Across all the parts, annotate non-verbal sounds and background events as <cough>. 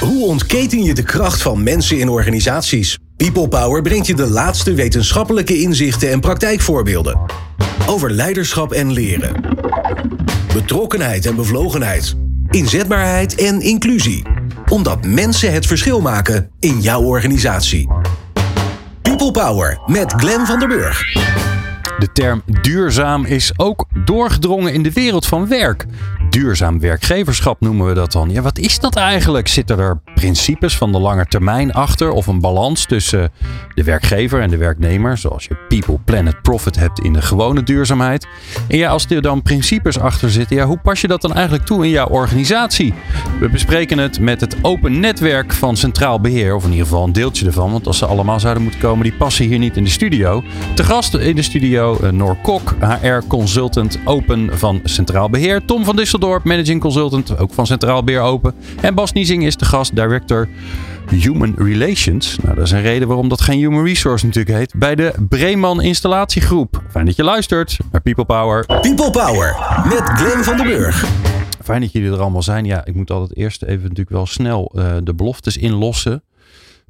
Hoe ontketen je de kracht van mensen in organisaties? People Power brengt je de laatste wetenschappelijke inzichten en praktijkvoorbeelden. Over leiderschap en leren. Betrokkenheid en bevlogenheid. Inzetbaarheid en inclusie. Omdat mensen het verschil maken in jouw organisatie. People Power met Glenn van der Burg. De term duurzaam is ook doorgedrongen in de wereld van werk. Duurzaam werkgeverschap noemen we dat dan. Ja, wat is dat eigenlijk? Zitten er principes van de lange termijn achter of een balans tussen de werkgever en de werknemer, zoals je People, Planet, Profit hebt in de gewone duurzaamheid? En ja, als er dan principes achter zitten, ja, hoe pas je dat dan eigenlijk toe in jouw organisatie? We bespreken het met het open netwerk van Centraal Beheer, of in ieder geval een deeltje ervan, want als ze allemaal zouden moeten komen, die passen hier niet in de studio. Te gast in de studio uh, Noor Kok, HR Consultant Open van Centraal Beheer, Tom van Disseldorp, Managing Consultant, ook van Centraal Beheer Open, en Bas Niezing is de gast, Director Human Relations. Nou, dat is een reden waarom dat geen Human Resource natuurlijk heet. Bij de Breeman Installatiegroep. Fijn dat je luistert naar People Power. People Power met Glenn van den Burg. Fijn dat jullie er allemaal zijn. Ja, ik moet altijd eerst even natuurlijk wel snel uh, de beloftes inlossen.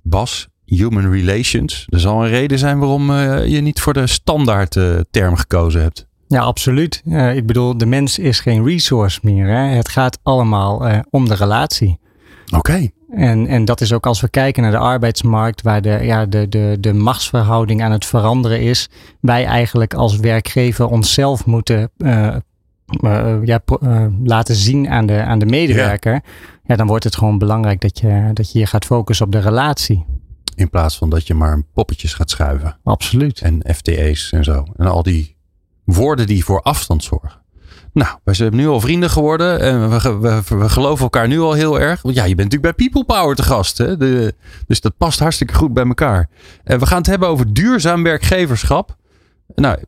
Bas, Human Relations. Er zal een reden zijn waarom uh, je niet voor de standaard uh, term gekozen hebt. Ja, absoluut. Uh, ik bedoel, de mens is geen resource meer. Hè? Het gaat allemaal om de relatie. Oké. Okay. En, en dat is ook als we kijken naar de arbeidsmarkt, waar de, ja, de, de, de machtsverhouding aan het veranderen is. Wij eigenlijk als werkgever onszelf moeten uh, uh, ja, laten zien aan de, aan de medewerker. Ja. ja. dan wordt het gewoon belangrijk dat je, dat je je gaat focussen op de relatie. In plaats van dat je maar poppetjes gaat schuiven. Absoluut. En FTE's en zo. En al die woorden die voor afstand zorgen. Nou, we zijn nu al vrienden geworden. En we, we, we, geloven elkaar nu al heel erg. Want ja, je bent natuurlijk bij People Power te gast. Hè? De, dus dat past hartstikke goed bij elkaar. En we gaan het hebben over duurzaam werkgeverschap. Nou,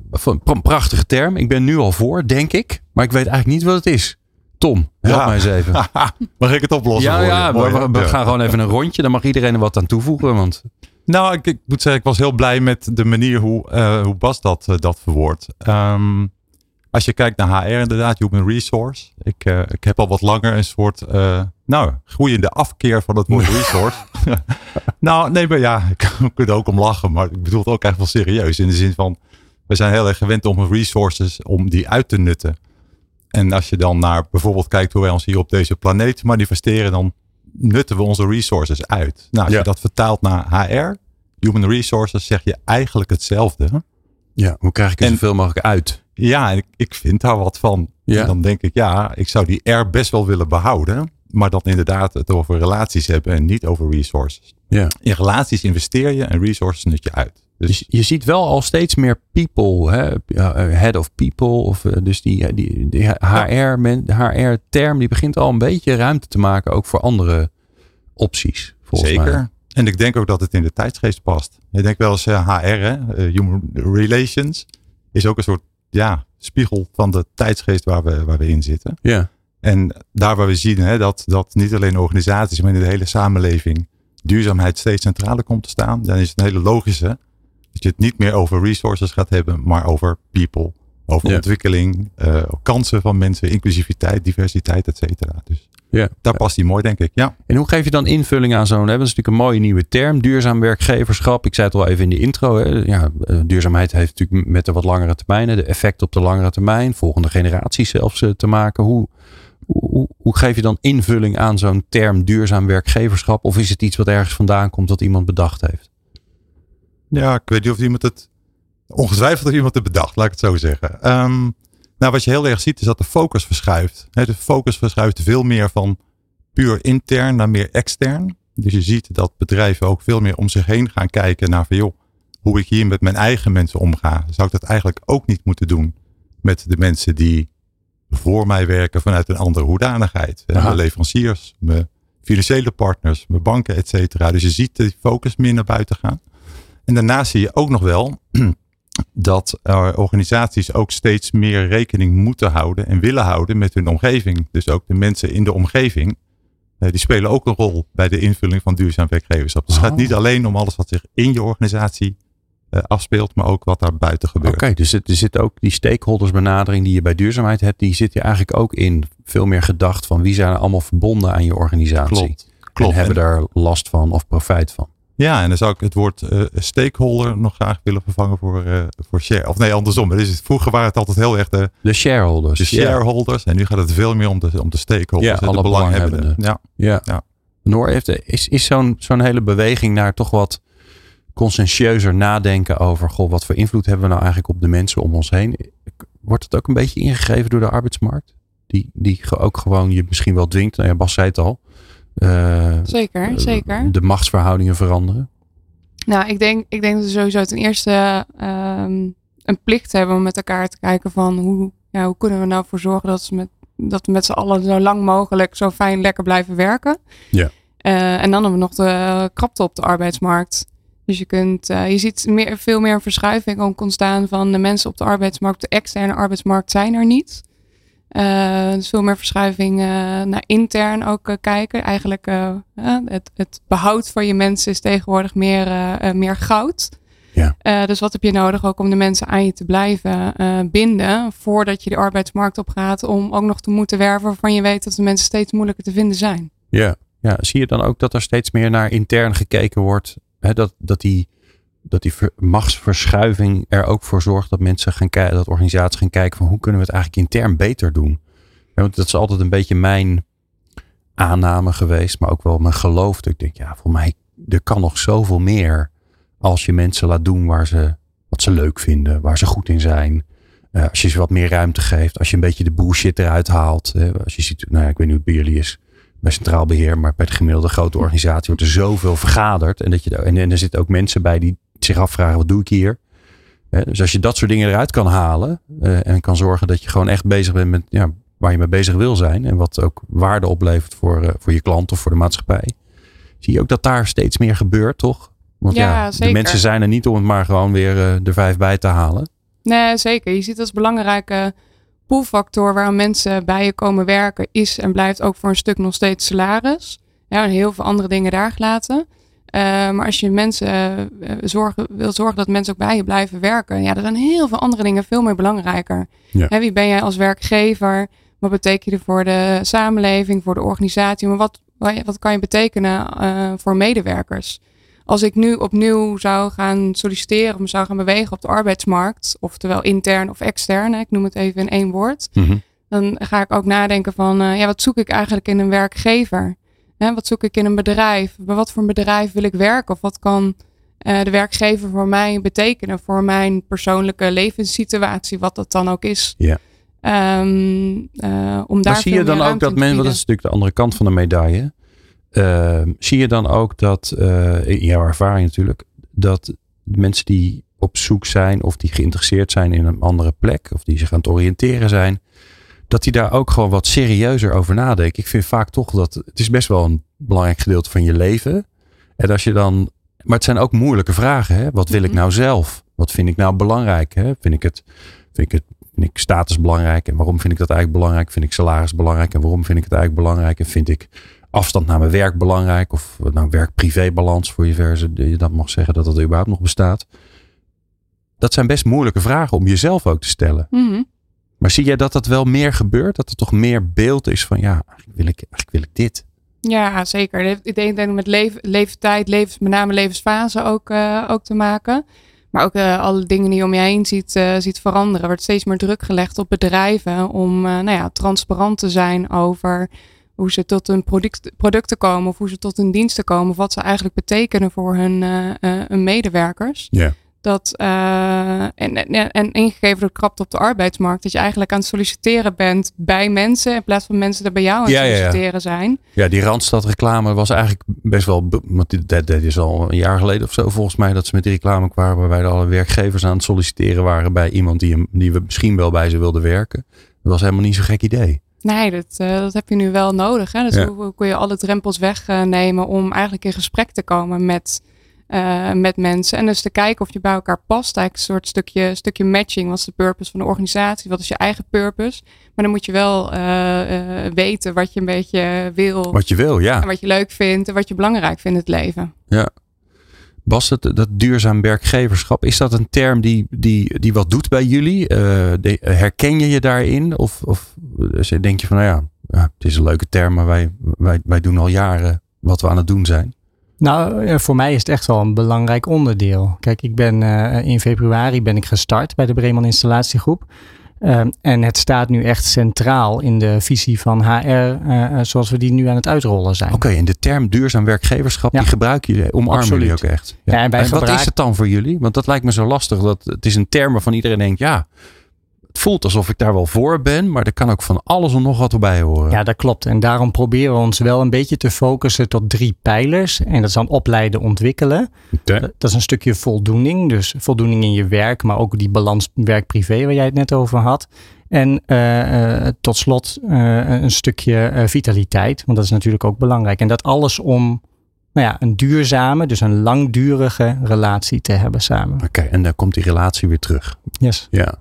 een prachtige term. Ik ben nu al voor, denk ik. Maar ik weet eigenlijk niet wat het is. Tom, help ja. mij eens even. <laughs> mag ik het oplossen? Ja, ja we, we, we, gaan gewoon even een rondje. Dan mag iedereen er wat aan toevoegen. Want... Nou, ik, ik moet zeggen, ik was heel blij met de manier hoe, uh, hoe Bas dat, uh, dat verwoordt. Um, als je kijkt naar HR inderdaad, human resource. Ik, uh, ik heb al wat langer een soort, nou, groeiende afkeer van het woord resource. <laughs> nou, nee, maar ja, ik <laughs> kan er ook om lachen, maar ik bedoel het ook echt wel serieus. In de zin van, we zijn heel erg gewend om resources, om die uit te nutten. En als je dan naar bijvoorbeeld kijkt hoe wij ons hier op deze planeet manifesteren, dan nutten we onze resources uit. Nou, als ja. je dat vertaalt naar HR, human resources, zeg je eigenlijk hetzelfde. Ja, hoe krijg ik er zoveel mogelijk uit? Ja, ik, ik vind daar wat van. Ja. En dan denk ik, ja, ik zou die R best wel willen behouden. Maar dan inderdaad het over relaties hebben en niet over resources. Ja. In relaties investeer je en resources nut je uit. Dus je, je ziet wel al steeds meer people, hè? Eh, head of people. Of, eh, dus die, die, die HR, men, HR-term die begint al een beetje ruimte te maken ook voor andere opties. Zeker. Mij. En ik denk ook dat het in de tijdsgeest past. Ik denk wel eens HR, hè? Human Relations, is ook een soort ja, spiegel van de tijdsgeest waar we, waar we in zitten. Ja. En daar waar we zien hè, dat, dat niet alleen organisaties, maar in de hele samenleving duurzaamheid steeds centraler komt te staan, dan is het een hele logische dat je het niet meer over resources gaat hebben, maar over people, over ja. ontwikkeling, uh, kansen van mensen, inclusiviteit, diversiteit, et cetera. Dus ja. daar past die mooi, denk ik. Ja. En hoe geef je dan invulling aan zo'n, dat is natuurlijk een mooie nieuwe term, duurzaam werkgeverschap. Ik zei het al even in de intro, hè. Ja, duurzaamheid heeft natuurlijk met de wat langere termijnen, de effect op de langere termijn, volgende generaties zelfs te maken. Hoe, hoe, hoe geef je dan invulling aan zo'n term duurzaam werkgeverschap? Of is het iets wat ergens vandaan komt dat iemand bedacht heeft? Ja, ik weet niet of iemand het. Ongetwijfeld heeft iemand het bedacht, laat ik het zo zeggen. Um, nou, wat je heel erg ziet is dat de focus verschuift. De focus verschuift veel meer van puur intern naar meer extern. Dus je ziet dat bedrijven ook veel meer om zich heen gaan kijken naar van joh, hoe ik hier met mijn eigen mensen omga. Zou ik dat eigenlijk ook niet moeten doen met de mensen die voor mij werken vanuit een andere hoedanigheid. Aha. Mijn leveranciers, mijn financiële partners, mijn banken, et cetera. Dus je ziet die focus meer naar buiten gaan. En daarnaast zie je ook nog wel <clears throat> dat organisaties ook steeds meer rekening moeten houden en willen houden met hun omgeving. Dus ook de mensen in de omgeving, eh, die spelen ook een rol bij de invulling van duurzaam werkgeverschap. Dus het gaat niet alleen om alles wat zich in je organisatie uh, afspeelt, maar ook wat daar buiten gebeurt. Oké, okay, dus er zit ook die stakeholdersbenadering die je bij duurzaamheid hebt, die zit je eigenlijk ook in veel meer gedacht van wie zijn er allemaal verbonden aan je organisatie. Klopt. Klopt. En hebben daar last van of profijt van. Ja, en dan zou ik het woord uh, stakeholder nog graag willen vervangen voor, uh, voor share. Of nee, andersom. Het is, vroeger waren het altijd heel erg de, de shareholders. De shareholders. En nu gaat het veel meer om de, om de stakeholders. Ja, alle belanghebbenden. Ja. Ja. ja. Noor, heeft, is, is zo'n zo'n hele beweging naar toch wat conscientieuzer nadenken over, goh, wat voor invloed hebben we nou eigenlijk op de mensen om ons heen? Wordt het ook een beetje ingegeven door de arbeidsmarkt? Die, die ook gewoon je misschien wel dwingt. Nou ja, Bas zei het al. Uh, zeker, zeker. De machtsverhoudingen veranderen. Nou, ik denk, ik denk dat we sowieso ten eerste um, een plicht hebben om met elkaar te kijken van hoe, ja, hoe kunnen we nou voor zorgen dat, ze met, dat we met z'n allen zo lang mogelijk zo fijn lekker blijven werken. Ja. Uh, en dan hebben we nog de krapte op de arbeidsmarkt. Dus je, kunt, uh, je ziet meer, veel meer een verschuiving ook ontstaan van de mensen op de arbeidsmarkt. De externe arbeidsmarkt zijn er niet. Uh, dus veel meer verschuiving uh, naar intern ook kijken. Eigenlijk het, het, behoud van je mensen is tegenwoordig meer, meer goud. Ja. dus wat heb je nodig ook om de mensen aan je te blijven binden voordat je de arbeidsmarkt op gaat om ook nog te moeten werven waarvan je weet dat de mensen steeds moeilijker te vinden zijn. Ja. ja, zie je dan ook dat er steeds meer naar intern gekeken wordt Hè, dat, dat die, dat die machtsverschuiving er ook voor zorgt dat mensen gaan kijken, dat organisaties gaan kijken van hoe kunnen we het eigenlijk intern beter doen. want dat is altijd een beetje mijn aanname geweest, maar ook wel mijn geloof. Dat ik denk, ja, voor mij, er kan nog zoveel meer als je mensen laat doen waar ze, wat ze leuk vinden, waar ze goed in zijn. Uh, als je ze wat meer ruimte geeft, als je een beetje de bullshit eruit haalt. als je ziet, nou ja, ik weet niet hoe het bij jullie is bij Centraal Beheer, maar bij de gemiddelde grote organisatie wordt er zoveel vergaderd. En, dat je, en, en er zitten ook mensen bij die zich afvragen, wat doe ik hier? dus als je dat soort dingen eruit kan halen uh, en kan zorgen dat je gewoon echt bezig bent met ja, waar je mee bezig wil zijn en wat ook waarde oplevert voor, uh, voor je klant of voor de maatschappij, zie je ook dat daar steeds meer gebeurt, toch? Want ja, ja de mensen zijn er niet om het maar gewoon weer uh, er vijf bij te halen. Nee, zeker. Je ziet als belangrijke poolfactor waarom mensen bij je komen werken is en blijft ook voor een stuk nog steeds salaris. Ja, en heel veel andere dingen daar gelaten. Uh, maar als je mensen uh, zorgen, wil zorgen dat mensen ook bij je blijven werken, ja, er zijn heel veel andere dingen veel meer belangrijker. Ja. Hè, wie ben jij als werkgever? Wat betekent je voor de samenleving, voor de organisatie? Maar wat, wat kan je betekenen uh, voor medewerkers? als ik nu opnieuw zou gaan solliciteren of me zou gaan bewegen op de arbeidsmarkt, oftewel intern of extern, ik noem het even in één woord, mhm. dan ga ik ook nadenken van, ja, wat zoek ik eigenlijk in een werkgever? Hè, wat zoek ik in een bedrijf? Bij wat voor een bedrijf wil ik werken? Of wat kan uh, de werkgever voor mij betekenen voor mijn persoonlijke levenssituatie, wat dat dan ook is? Ja. Um, uh, om daar maar zie je dan ook dat men, dat is natuurlijk de andere kant van de medaille. Uh, zie je dan ook dat, uh, in jouw ervaring natuurlijk, dat mensen die op zoek zijn of die geïnteresseerd zijn in een andere plek of die zich aan het oriënteren zijn, dat die daar ook gewoon wat serieuzer over nadenken. Ik vind vaak toch dat het is best wel een belangrijk gedeelte van je leven. En als je dan, maar het zijn ook moeilijke vragen. Hè? Wat wil ik mhm. nou zelf? Wat vind ik nou belangrijk? Hè? Vind ik het, vind ik het vind ik status belangrijk en waarom vind ik dat eigenlijk belangrijk? Vind ik salaris belangrijk en waarom vind ik het eigenlijk belangrijk? En vind ik afstand naar mijn werk belangrijk? Of nou, werk-privé-balans, voor je verse, je dat mag zeggen dat dat überhaupt nog bestaat. Dat zijn best moeilijke vragen om jezelf ook te stellen. Mhm. Maar zie jij dat dat wel meer gebeurt? Dat er toch meer beeld is van ja, eigenlijk wil ik, eigenlijk wil ik dit. Ja, zeker. Ik denk dat met leeftijd, levens, met name levensfase ook, uh, ook te maken. Maar ook uh, alle dingen die je om je heen ziet, uh, ziet veranderen. Er wordt steeds meer druk gelegd op bedrijven om nou ja, transparant te zijn over hoe ze tot hun product, producten komen of hoe ze tot hun diensten komen. Of wat ze eigenlijk betekenen voor hun, uh, hun medewerkers. Ja. Dat, uh, en, en, en ingegeven door krapte op de arbeidsmarkt, dat je eigenlijk aan het solliciteren bent bij mensen in plaats van mensen die bij jou aan het solliciteren ja, ja. zijn. Ja, die Randstad reclame was eigenlijk best wel, want dat, dat is al een jaar geleden of zo volgens mij, dat ze met die reclame kwamen waarbij alle werkgevers aan het solliciteren waren bij iemand die, die we misschien wel bij ze wilden werken. Dat was helemaal niet zo'n gek idee. Nee, dat, uh, dat heb je nu wel nodig. Hè? Dus hoe, kun je alle drempels wegnemen om eigenlijk in gesprek te komen met, uh, met mensen. En dus te kijken of je bij elkaar past. Eigenlijk een soort stukje, stukje matching. Wat is de purpose van de organisatie? Wat is je eigen purpose? Maar dan moet je wel uh, weten wat je een beetje wil. Wat je wil, ja. En wat je leuk vindt en wat je belangrijk vindt in het leven. Ja. Bas, dat, dat duurzaam werkgeverschap, is dat een term die, die, die wat doet bij jullie? De, herken je je daarin? Of, of denk je van, nou ja, ja, het is een leuke term, maar wij, wij, wij doen al jaren wat we aan het doen zijn? Nou, eh, voor mij is het echt wel een belangrijk onderdeel. Kijk, ik ben uh, in februari ben ik gestart bij de Bremen Installatiegroep. Um, en het staat nu echt centraal in de visie van HR uh, zoals we die nu aan het uitrollen zijn. Oké, okay, en de term duurzaam werkgeverschap, ja. die gebruiken jullie, omarmen jullie ook echt. Ja. ja en, en wat is het dan voor jullie? Want dat lijkt me zo lastig. Dat, het is een term waarvan iedereen denkt, ja, het voelt alsof ik daar wel voor ben, maar er kan ook van alles en nog wat bij horen. Ja, dat klopt. En daarom proberen we ons wel een beetje te focussen tot drie pijlers. En dat is dan opleiden, ontwikkelen. Okay. Dat is een stukje voldoening. Dus voldoening in je werk, maar ook die balans werk-privé waar jij het net over had. En uh, uh, tot slot uh, een stukje vitaliteit, want dat is natuurlijk ook belangrijk. En dat alles om nou ja, een duurzame, dus een langdurige relatie te hebben samen. Oké, okay, en dan komt die relatie weer terug. Yes. Ja.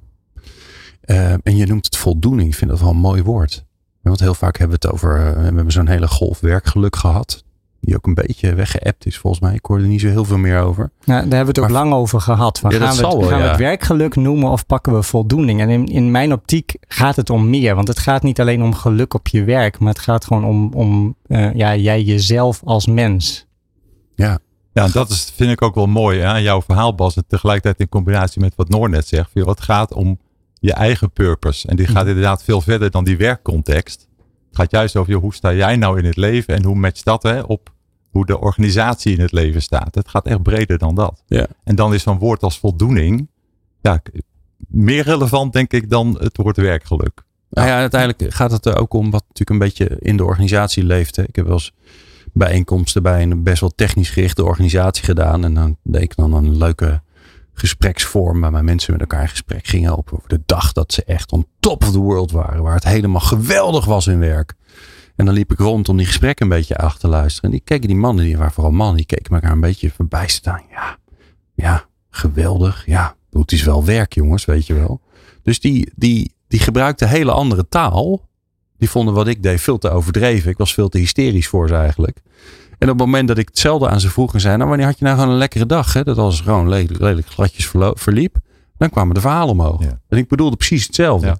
Uh, en je noemt het voldoening. Ik vind dat wel een mooi woord. Want heel vaak hebben we het over, uh, we hebben zo'n hele golf werkgeluk gehad. Die ook een beetje weggeëpt is volgens mij. Ik hoorde er niet zo heel veel meer over. Nou, daar hebben we het ook maar, lang over gehad. Van, ja, gaan we, het, wel, gaan ja. we het werkgeluk noemen of pakken we voldoening? En in, in mijn optiek gaat het om meer. Want het gaat niet alleen om geluk op je werk. Maar het gaat gewoon om, om uh, ja, jij jezelf als mens. Ja, ja, dat is, vind ik ook wel mooi aan jouw verhaal, Bas. En tegelijkertijd in combinatie met wat Noor net zegt. Het gaat om je eigen purpose. En die gaat inderdaad veel verder dan die werkcontext. Het gaat juist over hoe sta jij nou in het leven en hoe matcht dat hè, op hoe de organisatie in het leven staat. Het gaat echt breder dan dat. Ja. En dan is zo'n woord als voldoening ja, meer relevant, denk ik, dan het woord werkgeluk. Nou ja, uiteindelijk gaat het er ook om wat natuurlijk een beetje in de organisatie leeft. Hè. Ik heb wel eens bijeenkomsten bij een best wel technisch gerichte organisatie gedaan. En dan deed ik dan een leuke gespreksvorm waar mensen met elkaar in gesprek gingen over de dag dat ze echt on top of the world waren. Waar het helemaal geweldig was in werk. En dan liep ik rond om die gesprekken een beetje achter te luisteren. En die keken die mannen, die waren vooral mannen, die keken elkaar een beetje voorbij staan. Ja, ja, geweldig. Ja, het is wel werk jongens, weet je wel. Dus die, die, die gebruikte hele andere taal. Die vonden wat ik deed veel te overdreven. Ik was veel te hysterisch voor ze eigenlijk. En op het moment dat ik hetzelfde aan ze vroeg en zei, nou wanneer had je nou gewoon een lekkere dag? Hè? Dat was gewoon lelijk, lelijk gladjes verliep. Dan kwamen de verhalen omhoog. Ja. En ik bedoelde precies hetzelfde. Ja.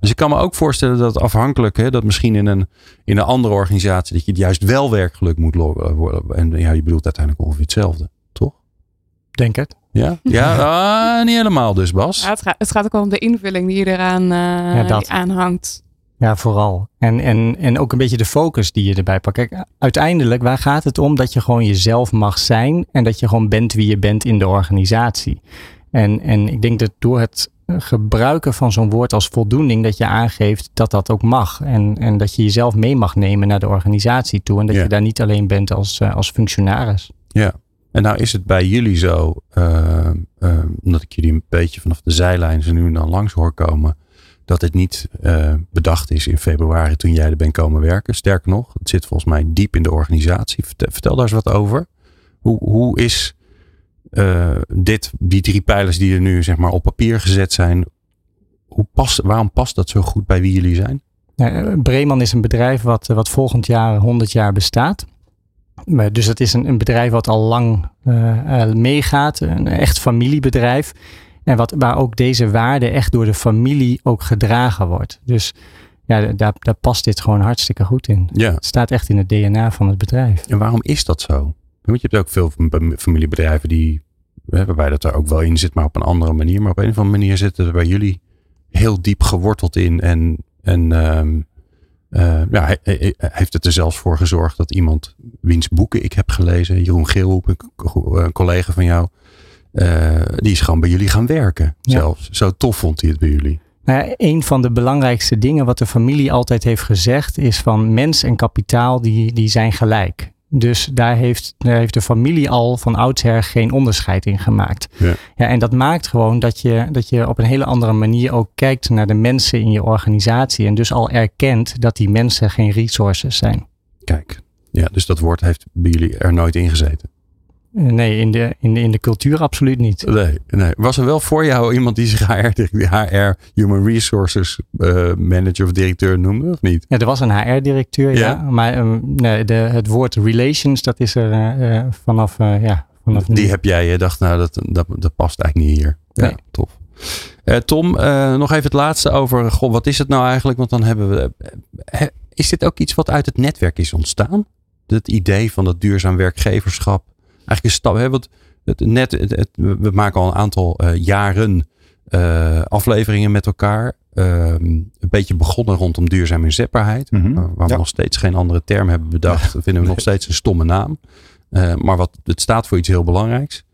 Dus ik kan me ook voorstellen dat afhankelijk, hè, dat misschien in een, in een andere organisatie, dat je het juist wel werkgeluk moet worden. En ja, je bedoelt uiteindelijk ongeveer hetzelfde, toch? Denk het. Ja, ja <laughs> ah, niet helemaal dus, Bas. Ja, het, gaat, het gaat ook wel om de invulling die je eraan uh, Ja, dat. aanhangt. Ja, vooral. En, en, en ook een beetje de focus die je erbij pakt. Kijk, uiteindelijk, waar gaat het om? Dat je gewoon jezelf mag zijn en dat je gewoon bent wie je bent in de organisatie. En, en ik denk dat door het gebruiken van zo'n woord als voldoening, dat je aangeeft dat dat ook mag. En, en dat je jezelf mee mag nemen naar de organisatie toe. En dat Ja. je daar niet alleen bent als, eh, als functionaris. Ja. En nou is het bij jullie zo, eh, eh, omdat ik jullie een beetje vanaf de zijlijn zo nu en dan langs hoor komen, dat het niet eh, bedacht is in februari toen jij er bent komen werken. Sterker nog, het zit volgens mij diep in de organisatie. Vertel, daar eens wat over. Hoe, hoe is eh, dit, die drie pijlers die er nu zeg maar op papier gezet zijn, hoe past, waarom past dat zo goed bij wie jullie zijn? Nou, Breeman is een bedrijf wat, wat volgend jaar 100 jaar bestaat. Dus het is een, een bedrijf wat al lang eh, eh, meegaat. Een echt familiebedrijf. En wat, waar ook deze waarde echt door de familie ook gedragen wordt. Dus ja, daar, daar past dit gewoon hartstikke goed in. Ja. Het staat echt in het DNA van het bedrijf. En waarom is dat zo? Want je hebt ook veel fam- familiebedrijven die, waarbij dat er ook wel in zit, maar op een andere manier. Maar op een of andere manier zitten er bij jullie heel diep geworteld in. En, en ehm, eh, ja, hij, hij- hij heeft het er zelfs voor gezorgd dat iemand, wiens boeken ik heb gelezen, Jeroen Geelhoep, een collega van jou, eh, die is gewoon bij jullie gaan werken. Ja. Zelfs. Zo tof vond hij het bij jullie. Nou ja, een van de belangrijkste dingen wat de familie altijd heeft gezegd is van mens en kapitaal die, die zijn gelijk. Dus daar heeft, daar heeft de familie al van oudsher geen onderscheid in gemaakt. Ja. Ja, en dat maakt gewoon dat je, dat je op een hele andere manier ook kijkt naar de mensen in je organisatie. En dus al erkent dat die mensen geen resources zijn. Kijk. Ja, dus dat woord heeft bij jullie er nooit in gezeten. Nee, in de, in de, in de cultuur absoluut niet. Nee, nee. Was er wel voor jou iemand die zich HR, HR Human Resources eh, Manager of directeur noemde, of niet? Ja, er was een HR-directeur, ja. Ja. Maar ehm, nee, de, het woord relations, dat is er eh, eh, vanaf, ja, vanaf nu. Die heb jij, je dacht, nou, dat, dat, dat past eigenlijk niet hier. Ja, Nee. tof. Tom, nog even het laatste over, goh, wat is het nou eigenlijk? Want dan hebben we, is dit ook iets wat uit het netwerk is ontstaan? het idee van dat duurzaam werkgeverschap eigenlijk een stap. Hè, want het, net, het, we maken al een aantal uh, jaren uh, afleveringen met elkaar. Uh, een beetje begonnen rondom duurzame inzetbaarheid. Mm -hmm. waar we ja. nog steeds geen andere term hebben bedacht. Ja. vinden we nog steeds een stomme naam. Uh, maar wat, het staat voor iets heel belangrijks.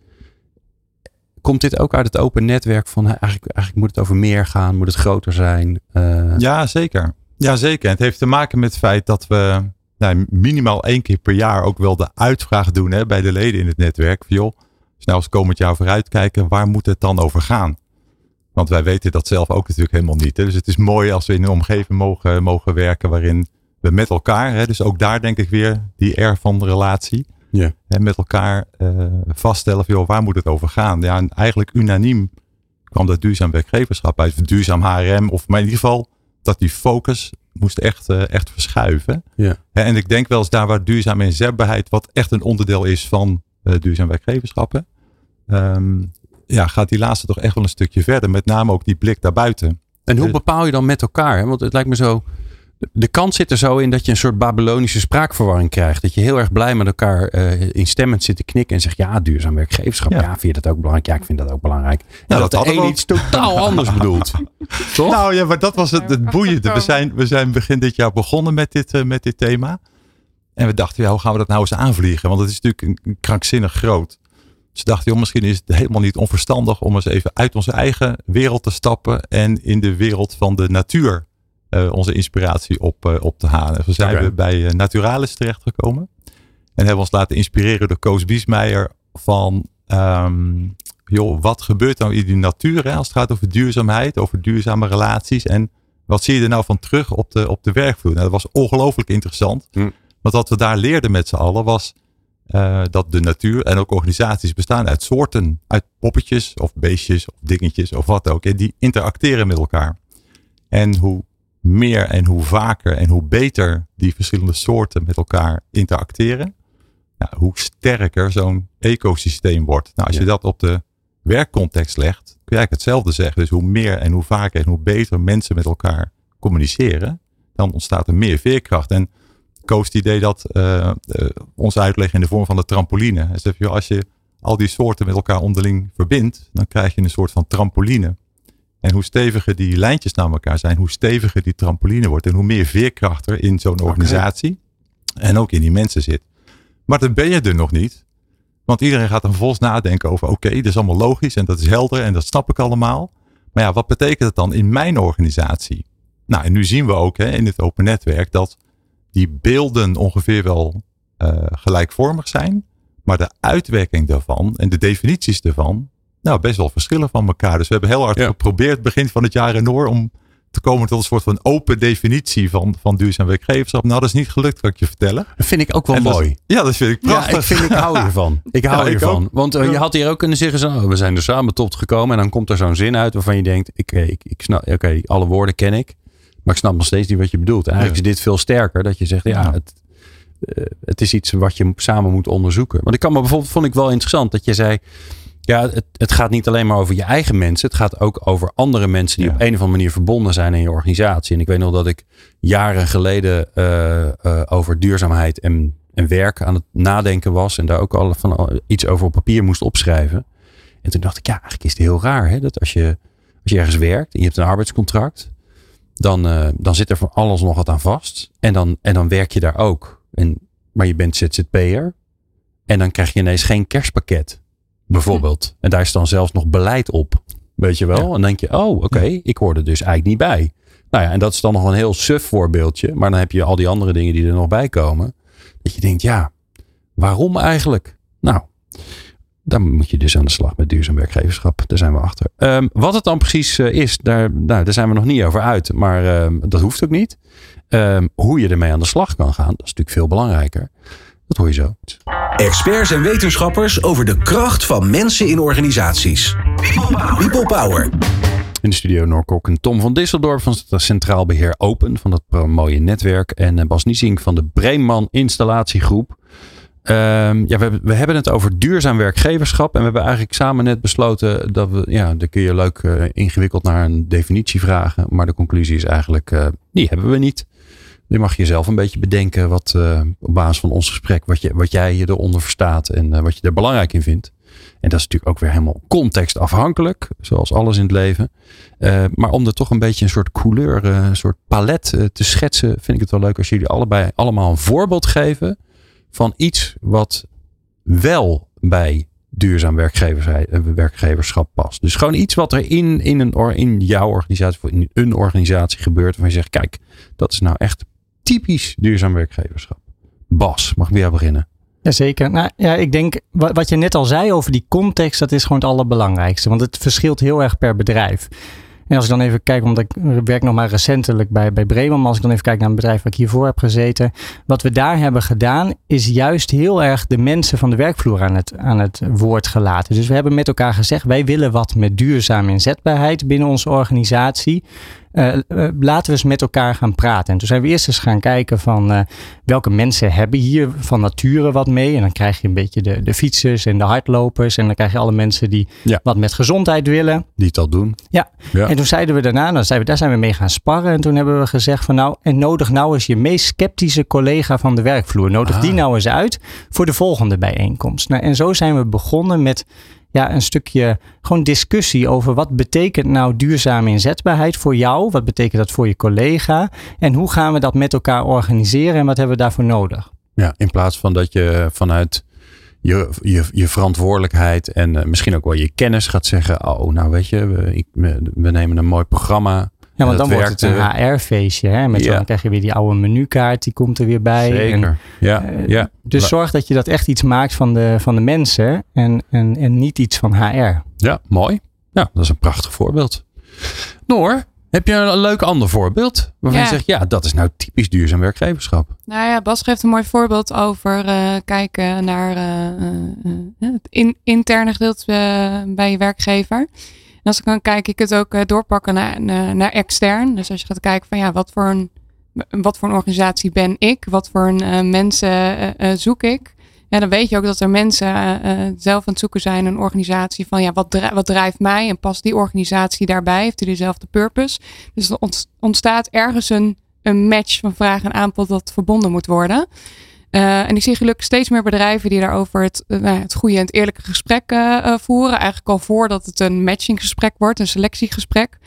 Komt dit ook uit het open netwerk van eigenlijk, eigenlijk moet het over meer gaan, moet het groter zijn? Ja, zeker. Ja, zeker. Het heeft te maken met het feit dat we nou, minimaal één keer per jaar ook wel de uitvraag doen hè, bij de leden in het netwerk. Van, joh, snel als komend jaar vooruitkijken, waar moet het dan over gaan? Want wij weten dat zelf ook natuurlijk helemaal niet. Hè. Dus het is mooi als we in een omgeving mogen, mogen werken waarin we met elkaar, hè, dus ook daar denk ik weer die R van de relatie, ja. hè, met elkaar uh, vaststellen van joh, waar moet het over gaan? Ja, en eigenlijk unaniem kwam dat duurzaam werkgeverschap uit, of duurzaam HRM, of maar in ieder geval dat die focus moest echt, uh, echt verschuiven. Ja. En ik denk wel eens daar waar duurzame inzetbaarheid, wat echt een onderdeel is van uh, duurzaam werkgeverschappen, um, ja, gaat die laatste toch echt wel een stukje verder. Met name ook die blik daarbuiten. En hoe bepaal je dan met elkaar? Want het lijkt me zo. De kans zit er zo in dat je een soort Babylonische spraakverwarring krijgt. Dat je heel erg blij met elkaar uh, instemmend zit te knikken en zegt: Ja, duurzaam werkgeverschap. Ja. ja. vind je dat ook belangrijk? Ja, ik vind dat ook belangrijk. En nou, dat, dat de een iets totaal anders bedoelt. <laughs> Toch? Nou ja, maar dat was het, het boeiende. We zijn, we zijn begin dit jaar begonnen met dit, uh, met dit thema. En we dachten, ja, hoe gaan we dat nou eens aanvliegen? Want het is natuurlijk een, een krankzinnig groot. Ze dachten, joh, misschien is het helemaal niet onverstandig om eens even uit onze eigen wereld te stappen en in de wereld van de natuur uh, onze inspiratie op, uh, op te halen. We zijn okay. we bij uh, Naturalis terechtgekomen en hebben ons laten inspireren door Koos Biesmeijer van, um, joh, wat gebeurt nou in die natuur hè, als het gaat over duurzaamheid, over duurzame relaties en wat zie je er nou van terug op de, op de werkvloer? Nou, dat was ongelooflijk interessant. Hm. Want wat we daar leerden met z'n allen was uh, dat de natuur en ook organisaties bestaan uit soorten, uit poppetjes of beestjes of dingetjes of wat ook. En die interacteren met elkaar. En hoe meer en hoe vaker en hoe beter die verschillende soorten met elkaar interacteren, nou, hoe sterker zo'n ecosysteem wordt. Nou, als ja. je dat op de werkcontext legt, kun je eigenlijk hetzelfde zeggen. Dus hoe meer en hoe vaker en hoe beter mensen met elkaar communiceren, dan ontstaat er meer veerkracht. En Koos het idee dat uh, uh, ons uitleggen in de vorm van de trampoline. Joh, als je al die soorten met elkaar onderling verbindt, dan krijg je een soort van trampoline. En hoe steviger die lijntjes naar elkaar zijn, hoe steviger die trampoline wordt en hoe meer veerkracht er in zo'n organisatie okay. en ook in die mensen zit. Maar dan ben je er nog niet. Want iedereen gaat dan vervolgens nadenken over, oké, okay, dat is allemaal logisch en dat is helder en dat snap ik allemaal. Maar ja, wat betekent het dan in mijn organisatie? Nou, en nu zien we ook hè, in het open netwerk dat die beelden ongeveer wel uh, gelijkvormig zijn. Maar de uitwerking daarvan en de definities daarvan, nou best wel verschillen van elkaar. Dus we hebben heel hard ja. geprobeerd begin van het jaar in Noor om te komen tot een soort van open definitie van, van duurzaam werkgeverschap. Nou, dat is niet gelukt, kan ik je vertellen. Dat vind ik ook wel en mooi. Dat, ja, dat vind ik prachtig. Ja, ik, vind, ik hou ervan. <laughs> Ik hou Ja, ik ervan. Want uh, je had hier ook kunnen zeggen, zo, oh, we zijn er samen tot gekomen. En dan komt er zo'n zin uit waarvan je denkt, ik, ik, ik snap, oké, okay, alle woorden ken ik. Maar ik snap nog steeds niet wat je bedoelt. Eigenlijk ja. is dit veel sterker. Dat je zegt, ja, ja. Het, uh, het is iets wat je samen moet onderzoeken. Want ik kan me bijvoorbeeld, vond ik wel interessant dat je zei, ja, het, het, gaat niet alleen maar over je eigen mensen. Het gaat ook over andere mensen die ja. op een of andere manier verbonden zijn in je organisatie. En ik weet nog dat ik jaren geleden uh, uh, over duurzaamheid en, en werk aan het nadenken was. En daar ook al van iets over op papier moest opschrijven. En toen dacht ik, ja, eigenlijk is het heel raar. Hè? Dat als je, als je ergens werkt en je hebt een arbeidscontract. Dan, uh, dan zit er van alles nog wat aan vast. En dan, en dan werk je daar ook. En, maar je bent ZZP'er. En dan krijg je ineens geen kerstpakket bijvoorbeeld. En daar is dan zelfs nog beleid op. Weet je wel? Ja. En dan denk je, oh, oké, okay, ik hoor er dus eigenlijk niet bij. Nou ja, en dat is dan nog een heel suf voorbeeldje. Maar dan heb je al die andere dingen die er nog bij komen. Dat je denkt, ja, waarom eigenlijk? Nou, dan moet je dus aan de slag met duurzaam werkgeverschap. Daar zijn we achter. Um, wat het dan precies uh, is, daar, nou, daar zijn we nog niet over uit. Maar um, dat hoeft ook niet. Um, hoe je ermee aan de slag kan gaan, dat is natuurlijk veel belangrijker. Dat hoor je zo. Experts en wetenschappers over de kracht van mensen in organisaties. People Power. People Power. In de studio Noorkok en Tom van Disseldorp van het Centraal Beheer Open van dat mooie netwerk. En Bas Niesing van de Breeman Installatiegroep. Um, ja, we, we, hebben het over duurzaam werkgeverschap. En we hebben eigenlijk samen net besloten dat we, ja, daar kun je leuk uh, ingewikkeld naar een definitie vragen. Maar de conclusie is eigenlijk, uh, die hebben we niet. Je mag jezelf een beetje bedenken wat uh, op basis van ons gesprek, wat, je, wat jij je eronder verstaat en uh, wat je er belangrijk in vindt. En dat is natuurlijk ook weer helemaal contextafhankelijk, zoals alles in het leven. Uh, maar om er toch een beetje een soort couleur, een soort palet te schetsen, vind ik het wel leuk als jullie allebei allemaal een voorbeeld geven van iets wat wel bij duurzaam werkgeverschap past. Dus gewoon iets wat er in, in, een, in jouw organisatie in een organisatie gebeurt. Waar je zegt, kijk, dat is nou echt typisch duurzaam werkgeverschap. Bas, mag bij beginnen? Jazeker. Nou ja, ik denk wat je net al zei over die context, dat is gewoon het allerbelangrijkste. Want het verschilt heel erg per bedrijf. En als ik dan even kijk, omdat ik werk nog maar recentelijk bij, bij Bremen, maar als ik dan even kijk naar een bedrijf waar ik hiervoor heb gezeten. Wat we daar hebben gedaan, is juist heel erg de mensen van de werkvloer aan het, aan het woord gelaten. Dus we hebben met elkaar gezegd, wij willen wat met duurzame inzetbaarheid binnen onze organisatie. Uh, laten we eens met elkaar gaan praten. En toen zijn we eerst eens gaan kijken van uh, welke mensen hebben hier van nature wat mee. En dan krijg je een beetje de, de fietsers en de hardlopers. En dan krijg je alle mensen die ja. wat met gezondheid willen. Die het al doen. Ja. ja. En toen zeiden we daarna, dan zijn we, daar zijn we mee gaan sparren. En toen hebben we gezegd van nou, en nodig nou eens je meest sceptische collega van de werkvloer. Nodig ah. die nou eens uit voor de volgende bijeenkomst. Nou, en zo zijn we begonnen met ja, een stukje gewoon discussie over wat betekent nou duurzame inzetbaarheid voor jou? Wat betekent dat voor je collega? En hoe gaan we dat met elkaar organiseren en wat hebben we daarvoor nodig? Ja, in plaats van dat je vanuit je, je, je verantwoordelijkheid en uh, misschien ook wel je kennis gaat zeggen: Oh, nou weet je, we, we nemen een mooi programma ja, want dan wordt het een HR-feestje. Hè? Met ja. Dan krijg je weer die oude menukaart, die komt er weer bij. Zeker, en, ja, uh, ja. Dus zorg dat je dat echt iets maakt van de, van de mensen en, en, en niet iets van HR. Ja, mooi. Ja, dat is een prachtig voorbeeld. Noor, heb je een leuk ander voorbeeld? Waarvan ja. je zegt, ja, dat is nou typisch duurzaam werkgeverschap. Nou ja, Bas geeft een mooi voorbeeld over uh, kijken naar uh, het in, interne gedeelte bij je werkgever als ik dan kijk ik het ook uh, doorpakken naar, naar, extern. Dus als je gaat kijken van ja, wat voor een, wat voor een organisatie ben ik? Wat voor een uh, mensen zoek ik? Dan weet je ook dat er mensen zelf aan het zoeken zijn, een organisatie van ja, wat, wat drijft mij en past die organisatie daarbij? Heeft die dezelfde purpose? Dus er ontstaat ergens een, een match van vraag en aanbod dat verbonden moet worden. Uh, en ik zie gelukkig steeds meer bedrijven die daarover het, uh, het goede en het eerlijke gesprek uh, voeren. Eigenlijk al voordat het een matchinggesprek wordt, een selectiegesprek.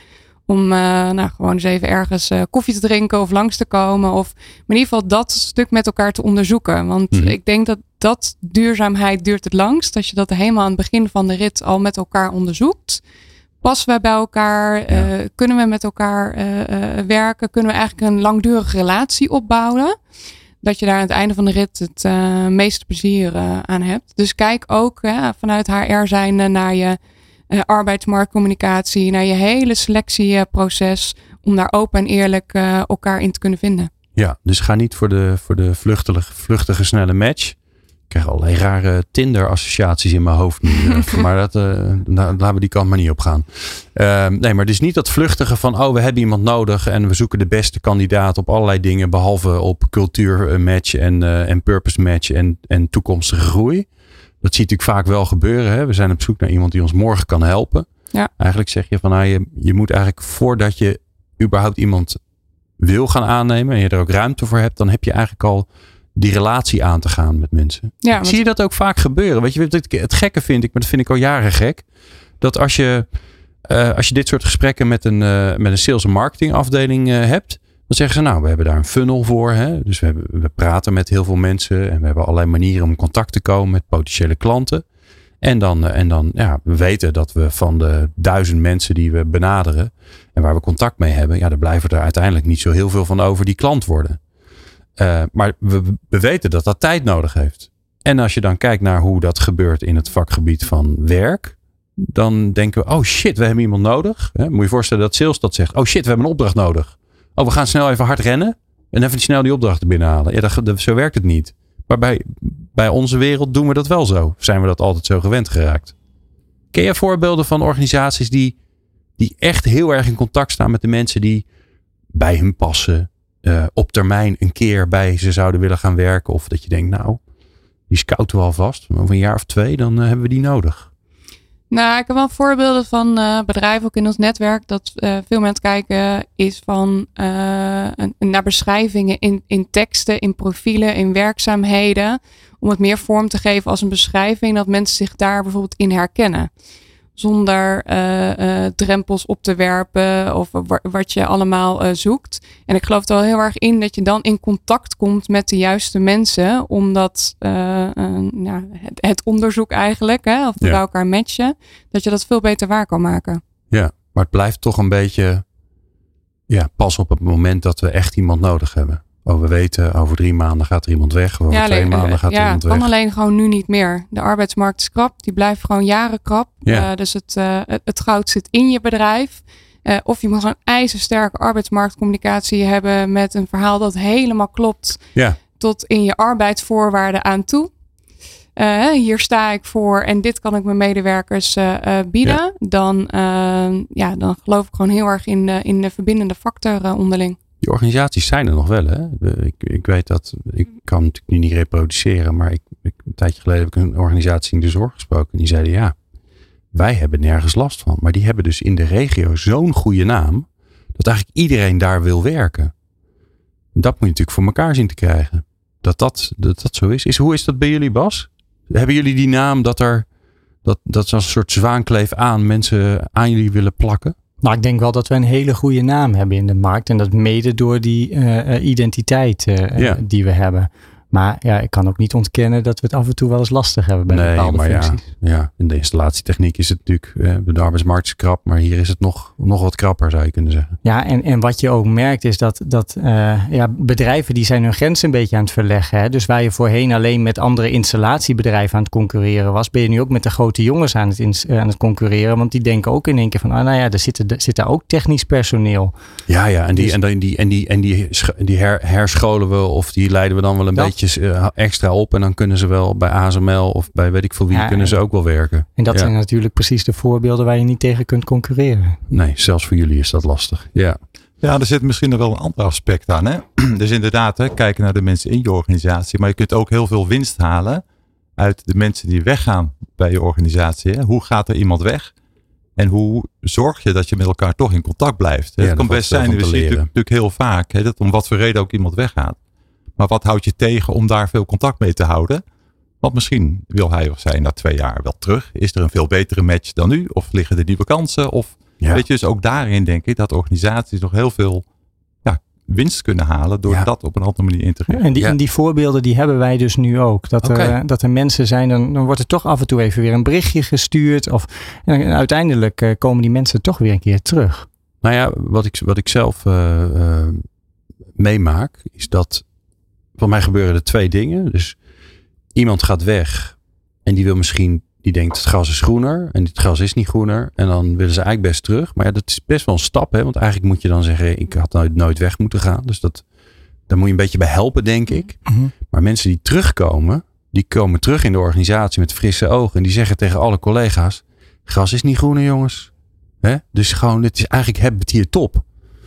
Om nou, gewoon eens even ergens koffie te drinken of langs te komen. Of in ieder geval dat stuk met elkaar te onderzoeken. Want mm-hmm. ik denk dat dat duurzaamheid duurt het langst. Als je dat helemaal aan het begin van de rit al met elkaar onderzoekt. Passen we bij elkaar? Ja. kunnen we met elkaar werken? Kunnen we eigenlijk een langdurige relatie opbouwen? Dat je daar aan het einde van de rit het uh, meeste plezier uh, aan hebt. Dus kijk ook vanuit HR zijn naar je uh, arbeidsmarktcommunicatie, naar je hele selectieproces, om daar open en eerlijk elkaar in te kunnen vinden. Ja, dus ga niet voor de, voor de vluchtige snelle match krijg allerlei rare Tinder-associaties in mijn hoofd nu. <laughs> Eh, maar dat, uh, laten we die kant maar niet op gaan. Uh, nee, maar het is niet dat vluchtige van, oh, we hebben iemand nodig en we zoeken de beste kandidaat op allerlei dingen, behalve op cultuurmatch en, uh, en purpose match en, en toekomstige groei. Dat zie je natuurlijk vaak wel gebeuren. Hè? We zijn op zoek naar iemand die ons morgen kan helpen. Ja. Eigenlijk zeg je van, nou, je, je moet eigenlijk voordat je überhaupt iemand wil gaan aannemen en je er ook ruimte voor hebt, dan heb je eigenlijk al die relatie aan te gaan met mensen. Ja, Zie je dat ook vaak gebeuren? Weet je, het gekke vind ik, maar dat vind ik al jaren gek. Dat als je, uh, als je dit soort gesprekken met een, uh, met een sales- en marketing afdeling uh, hebt. Dan zeggen ze, nou, we hebben daar een funnel voor. Hè? Dus we, hebben, we praten met heel veel mensen. En we hebben allerlei manieren om contact te komen met potentiële klanten. En dan, en dan ja, we weten dat we van de duizend mensen die we benaderen. En waar we contact mee hebben. Ja, er blijven er uiteindelijk niet zo heel veel van over die klant worden. Uh, maar we, we weten dat dat tijd nodig heeft. En als je dan kijkt naar hoe dat gebeurt in het vakgebied van werk, dan denken we, oh shit, we hebben iemand nodig. Hè? Moet je je voorstellen dat sales dat zegt, oh shit, we hebben een opdracht nodig. Oh, we gaan snel even hard rennen en even snel die opdrachten binnenhalen. Ja, dat, zo werkt het niet. Maar bij, bij onze wereld doen we dat wel zo. Zijn we dat altijd zo gewend geraakt? Ken je voorbeelden van organisaties die, die echt heel erg in contact staan met de mensen die bij hun passen, uh, op termijn een keer bij ze zouden willen gaan werken. Of dat je denkt, nou, die scouten we alvast. Over een jaar of twee, dan uh, hebben we die nodig. Nou, ik heb wel voorbeelden van uh, bedrijven ook in ons netwerk dat veel mensen kijken is van naar beschrijvingen in, in teksten, in profielen, in werkzaamheden. Om het meer vorm te geven als een beschrijving, dat mensen zich daar bijvoorbeeld in herkennen zonder uh, uh, drempels op te werpen of wat je allemaal uh, zoekt. En ik geloof er wel heel erg in dat je dan in contact komt met de juiste mensen, omdat nou, het, het, onderzoek eigenlijk, hè, of we ja. elkaar matchen, dat je dat veel beter waar kan maken. Ja, maar het blijft toch een beetje ja, pas op het moment dat we echt iemand nodig hebben. Oh, we weten, over drie maanden gaat er iemand weg. Over ja, twee maanden gaat er ja, iemand weg. kan alleen gewoon nu niet meer. De arbeidsmarkt is krap. Die blijft gewoon jaren krap. Ja. Uh, dus het, uh, het goud zit in je bedrijf. Uh, of je moet gewoon ijzersterke arbeidsmarktcommunicatie hebben met een verhaal dat helemaal klopt. Ja. Tot in je arbeidsvoorwaarden aan toe. hier sta ik voor en dit kan ik mijn medewerkers bieden. Ja. Dan, ja, dan geloof ik gewoon heel erg in, in de verbindende factor onderling. Die organisaties zijn er nog wel. Hè? Ik, ik weet dat, ik kan natuurlijk nu niet reproduceren, maar ik, een tijdje geleden heb ik een organisatie in de zorg gesproken. En die zeiden ja, wij hebben nergens last van. Maar die hebben dus in de regio zo'n goede naam, dat eigenlijk iedereen daar wil werken. Dat moet je natuurlijk voor elkaar zien te krijgen. Dat dat, dat, dat zo is. is. Hoe is dat bij jullie, Bas? Hebben jullie die naam dat er, dat, dat ze als een soort zwaankleef aan mensen aan jullie willen plakken? Nou, ik denk wel dat we een hele goede naam hebben in de markt. En dat mede door die uh, identiteit uh, ja. die we hebben. Maar ja, ik kan ook niet ontkennen dat we het af en toe wel eens lastig hebben bij nee, bepaalde maar functies. Ja, in de installatietechniek is het natuurlijk, eh, de arbeidsmarkt is krap, maar hier is het nog, nog wat krapper zou je kunnen zeggen. Ja, en, en wat je ook merkt is dat, dat uh, ja, bedrijven die zijn hun grens een beetje aan het verleggen. Hè? Dus waar je voorheen alleen met andere installatiebedrijven aan het concurreren was, ben je nu ook met de grote jongens aan het, ins, aan het concurreren. Want die denken ook in één keer van, ah, nou ja, er zit, er zit daar ook technisch personeel. Ja, ja, en die, Dus- en die, en die, en die, en die, her, herscholen we of die leiden we dan wel een Dat. beetje eh, extra op en dan kunnen ze wel bij ASML of bij weet ik veel wie, Ja, kunnen ze en- ook wel werken. En dat Ja. zijn natuurlijk precies de voorbeelden waar je niet tegen kunt concurreren. Nee, zelfs voor jullie is dat lastig. Ja, Ja, er zit misschien nog wel een ander aspect aan. Hè? <clears throat> Dus inderdaad, hè, kijken naar de mensen in je organisatie. Maar je kunt ook heel veel winst halen uit de mensen die weggaan bij je organisatie. Hè? Hoe gaat er iemand weg? En hoe zorg je dat je met elkaar toch in contact blijft? Ja, het kan best zijn, we zien natuurlijk heel vaak, hè, dat om wat voor reden ook iemand weggaat. Maar wat houdt je tegen om daar veel contact mee te houden? Want misschien wil hij of zij na twee jaar wel terug. Is er een veel betere match dan nu? Of liggen er nieuwe kansen? Of ja. Weet je, dus ook daarin denk ik dat organisaties nog heel veel ja, winst kunnen halen door Ja. dat op een andere manier in te integreren. En die, Ja. en die voorbeelden die hebben wij dus nu ook. Dat, er, dat er mensen zijn, dan, dan wordt er toch af en toe even weer een berichtje gestuurd. Of, en uiteindelijk eh, komen die mensen toch weer een keer terug. Nou ja, wat ik, wat ik zelf eh, eh, meemaak, is dat voor mij gebeuren er twee dingen. Dus iemand gaat weg en die wil misschien, die denkt het gras is groener en het gras is niet groener. En dan willen ze eigenlijk best terug. Maar ja, dat is best wel een stap, hè? want eigenlijk moet je dan zeggen, ik had nooit, nooit weg moeten gaan. Dus dat, daar moet je een beetje bij helpen, denk ik. Maar mensen die terugkomen, die komen terug in de organisatie met frisse ogen. En die zeggen tegen alle collega's, gras is niet groener jongens. Hè? Dus gewoon, het is eigenlijk, hebben we het hier top.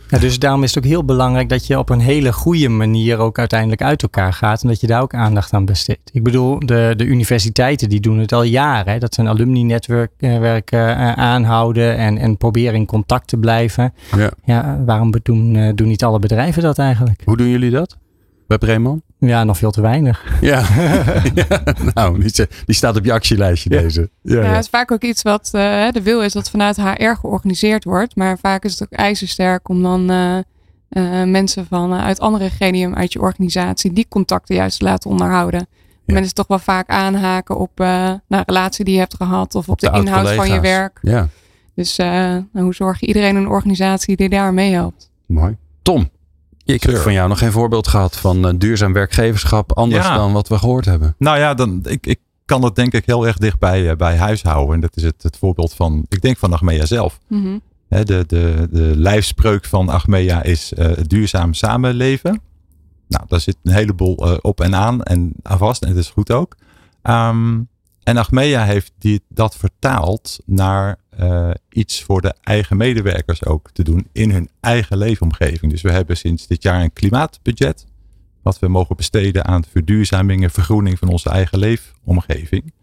Ja, dus daarom is het ook heel belangrijk dat je op een hele goede manier ook uiteindelijk uit elkaar gaat. En dat je daar ook aandacht aan besteedt. Ik bedoel, de, de universiteiten die doen het al jaren. Hè, dat ze een alumni-netwerk eh, werk, eh, aanhouden en, en proberen in contact te blijven. Ja. Ja, waarom doen, eh, doen niet alle bedrijven dat eigenlijk? Hoe doen jullie dat? Web Raymond? Ja, nog veel te weinig. <laughs> Ja. <laughs> ja. Nou, die, die staat op je actielijstje Ja. deze. Ja, Ja, ja. het is vaak ook iets wat eh, de wil is dat vanuit HR georganiseerd wordt. Maar vaak is het ook ijzersterk om dan eh, eh, mensen van, uit andere gremium uit je organisatie die contacten juist te laten onderhouden. Mensen toch wel vaak aanhaken op eh nou, een relatie die je hebt gehad of op, Op de, de inhoud van je werk. ja, Dus eh, nou, hoe zorg je iedereen in een organisatie die daar mee helpt? mooi. Tom, ik heb Sure. van jou nog geen voorbeeld gehad van eh, duurzaam werkgeverschap anders Ja. dan wat we gehoord hebben. Nou ja, dan, ik, ik kan het denk ik heel erg dicht bij, eh, bij huis houden. En dat is het, het voorbeeld van, ik denk van Achmea zelf. Mhm. Hè, de, de, de lijfspreuk van Achmea is eh, duurzaam samenleven. Nou, daar zit een heleboel eh, op en aan en aan vast. En dat is goed ook. Ehm, en Achmea heeft die, dat vertaald naar eh, iets voor de eigen medewerkers ook te doen in hun eigen leefomgeving. Dus we hebben sinds dit jaar een klimaatbudget. Wat we mogen besteden aan verduurzaming en vergroening van onze eigen leefomgeving.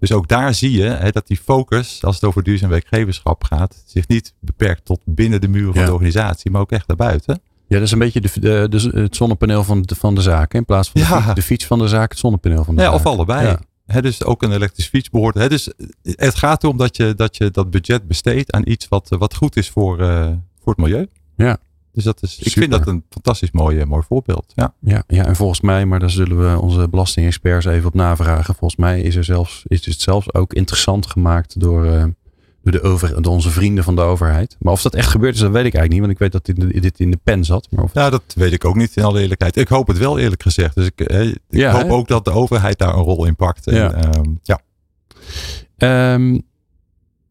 Dus ook daar zie je hè, dat die focus, als het over duurzaam werkgeverschap gaat, zich niet beperkt tot binnen de muren van Ja. de organisatie, maar ook echt daarbuiten. Ja, dat is een beetje de, de, de- het zonnepaneel van de, van de zaak. hè. In plaats van de, Ja. fiets, de fiets van de zaak, het zonnepaneel van de Ja, zaak. of allebei. Hè, dus ook een elektrische fiets behoort. Dus het gaat erom dat je, dat je dat budget besteedt aan iets wat, wat goed is voor, eh, voor het milieu. Ja. Dus dat is, ik vind dat een fantastisch mooi, eh, mooi voorbeeld. Ja. Ja, ja, en volgens mij, maar daar zullen we onze belastingexperts even op navragen. Volgens mij is, er zelfs, is het zelfs ook interessant gemaakt door, eh, door, de over, door onze vrienden van de overheid. Maar of dat echt gebeurd is, dat weet ik eigenlijk niet. Want ik weet dat dit, dit in de pen zat. Maar of, ja, dat weet ik ook niet in alle eerlijkheid. Ik hoop het wel eerlijk gezegd. Dus ik, eh, ik Ja, hoop hè? ook dat de overheid daar een rol in pakt. En, Ja. ehm, ja. Ehm,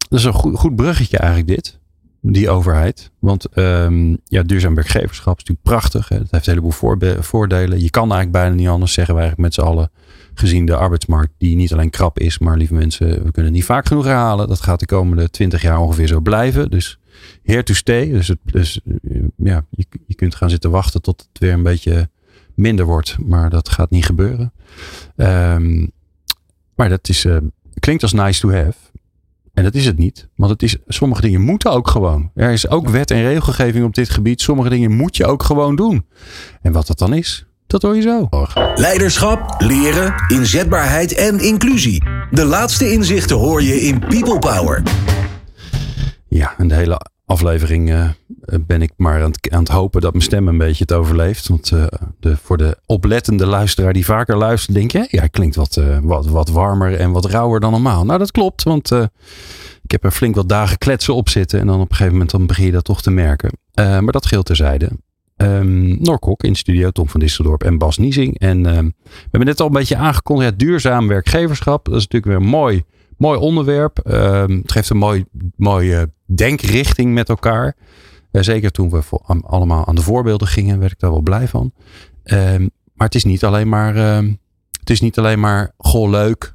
dat is een goed, goed bruggetje eigenlijk dit. Die overheid. Want ehm, ja, duurzaam werkgeverschap is natuurlijk prachtig. Het heeft een heleboel voordelen. Je kan eigenlijk bijna niet anders, zeggen wij eigenlijk met z'n allen. Gezien de arbeidsmarkt die niet alleen krap is. Maar lieve mensen, we kunnen het niet vaak genoeg herhalen. Dat gaat de komende twintig jaar ongeveer zo blijven. Dus here to stay. Dus, het, dus eh, ja, je, je kunt gaan zitten wachten tot het weer een beetje minder wordt. Maar dat gaat niet gebeuren. Ehm, maar dat is, eh, klinkt als nice to have. En dat is het niet. Want het is, sommige dingen moeten ook gewoon. Er is ook wet en regelgeving op dit gebied. Sommige dingen moet je ook gewoon doen. En wat dat dan is, dat hoor je zo. Leiderschap, leren, inzetbaarheid en inclusie. De laatste inzichten hoor je in People Power. Ja, en de hele aflevering eh, ben ik maar aan het, hopen dat mijn stem een beetje het overleeft. Want eh, de, voor de oplettende luisteraar die vaker luistert, denk je, ja, klinkt wat, eh, wat, wat warmer en wat rauwer dan normaal. Nou, dat klopt, want ik heb er flink wat dagen kletsen op zitten. En dan op een gegeven moment dan begin je dat toch te merken. Maar dat geldt terzijde. Ehm Norkok in studio, Tom van Disseldorp en Bas Niezing. En ehm, we hebben net al een beetje aangekondigd, duurzaam werkgeverschap. Dat is natuurlijk weer mooi, mooi onderwerp. Ehm, het geeft een mooi, mooie denkrichting met elkaar. Eh, zeker toen we allemaal aan de voorbeelden gingen, werd ik daar wel blij van. Ehm, maar het is niet alleen maar, ehm, het is niet alleen maar goh leuk.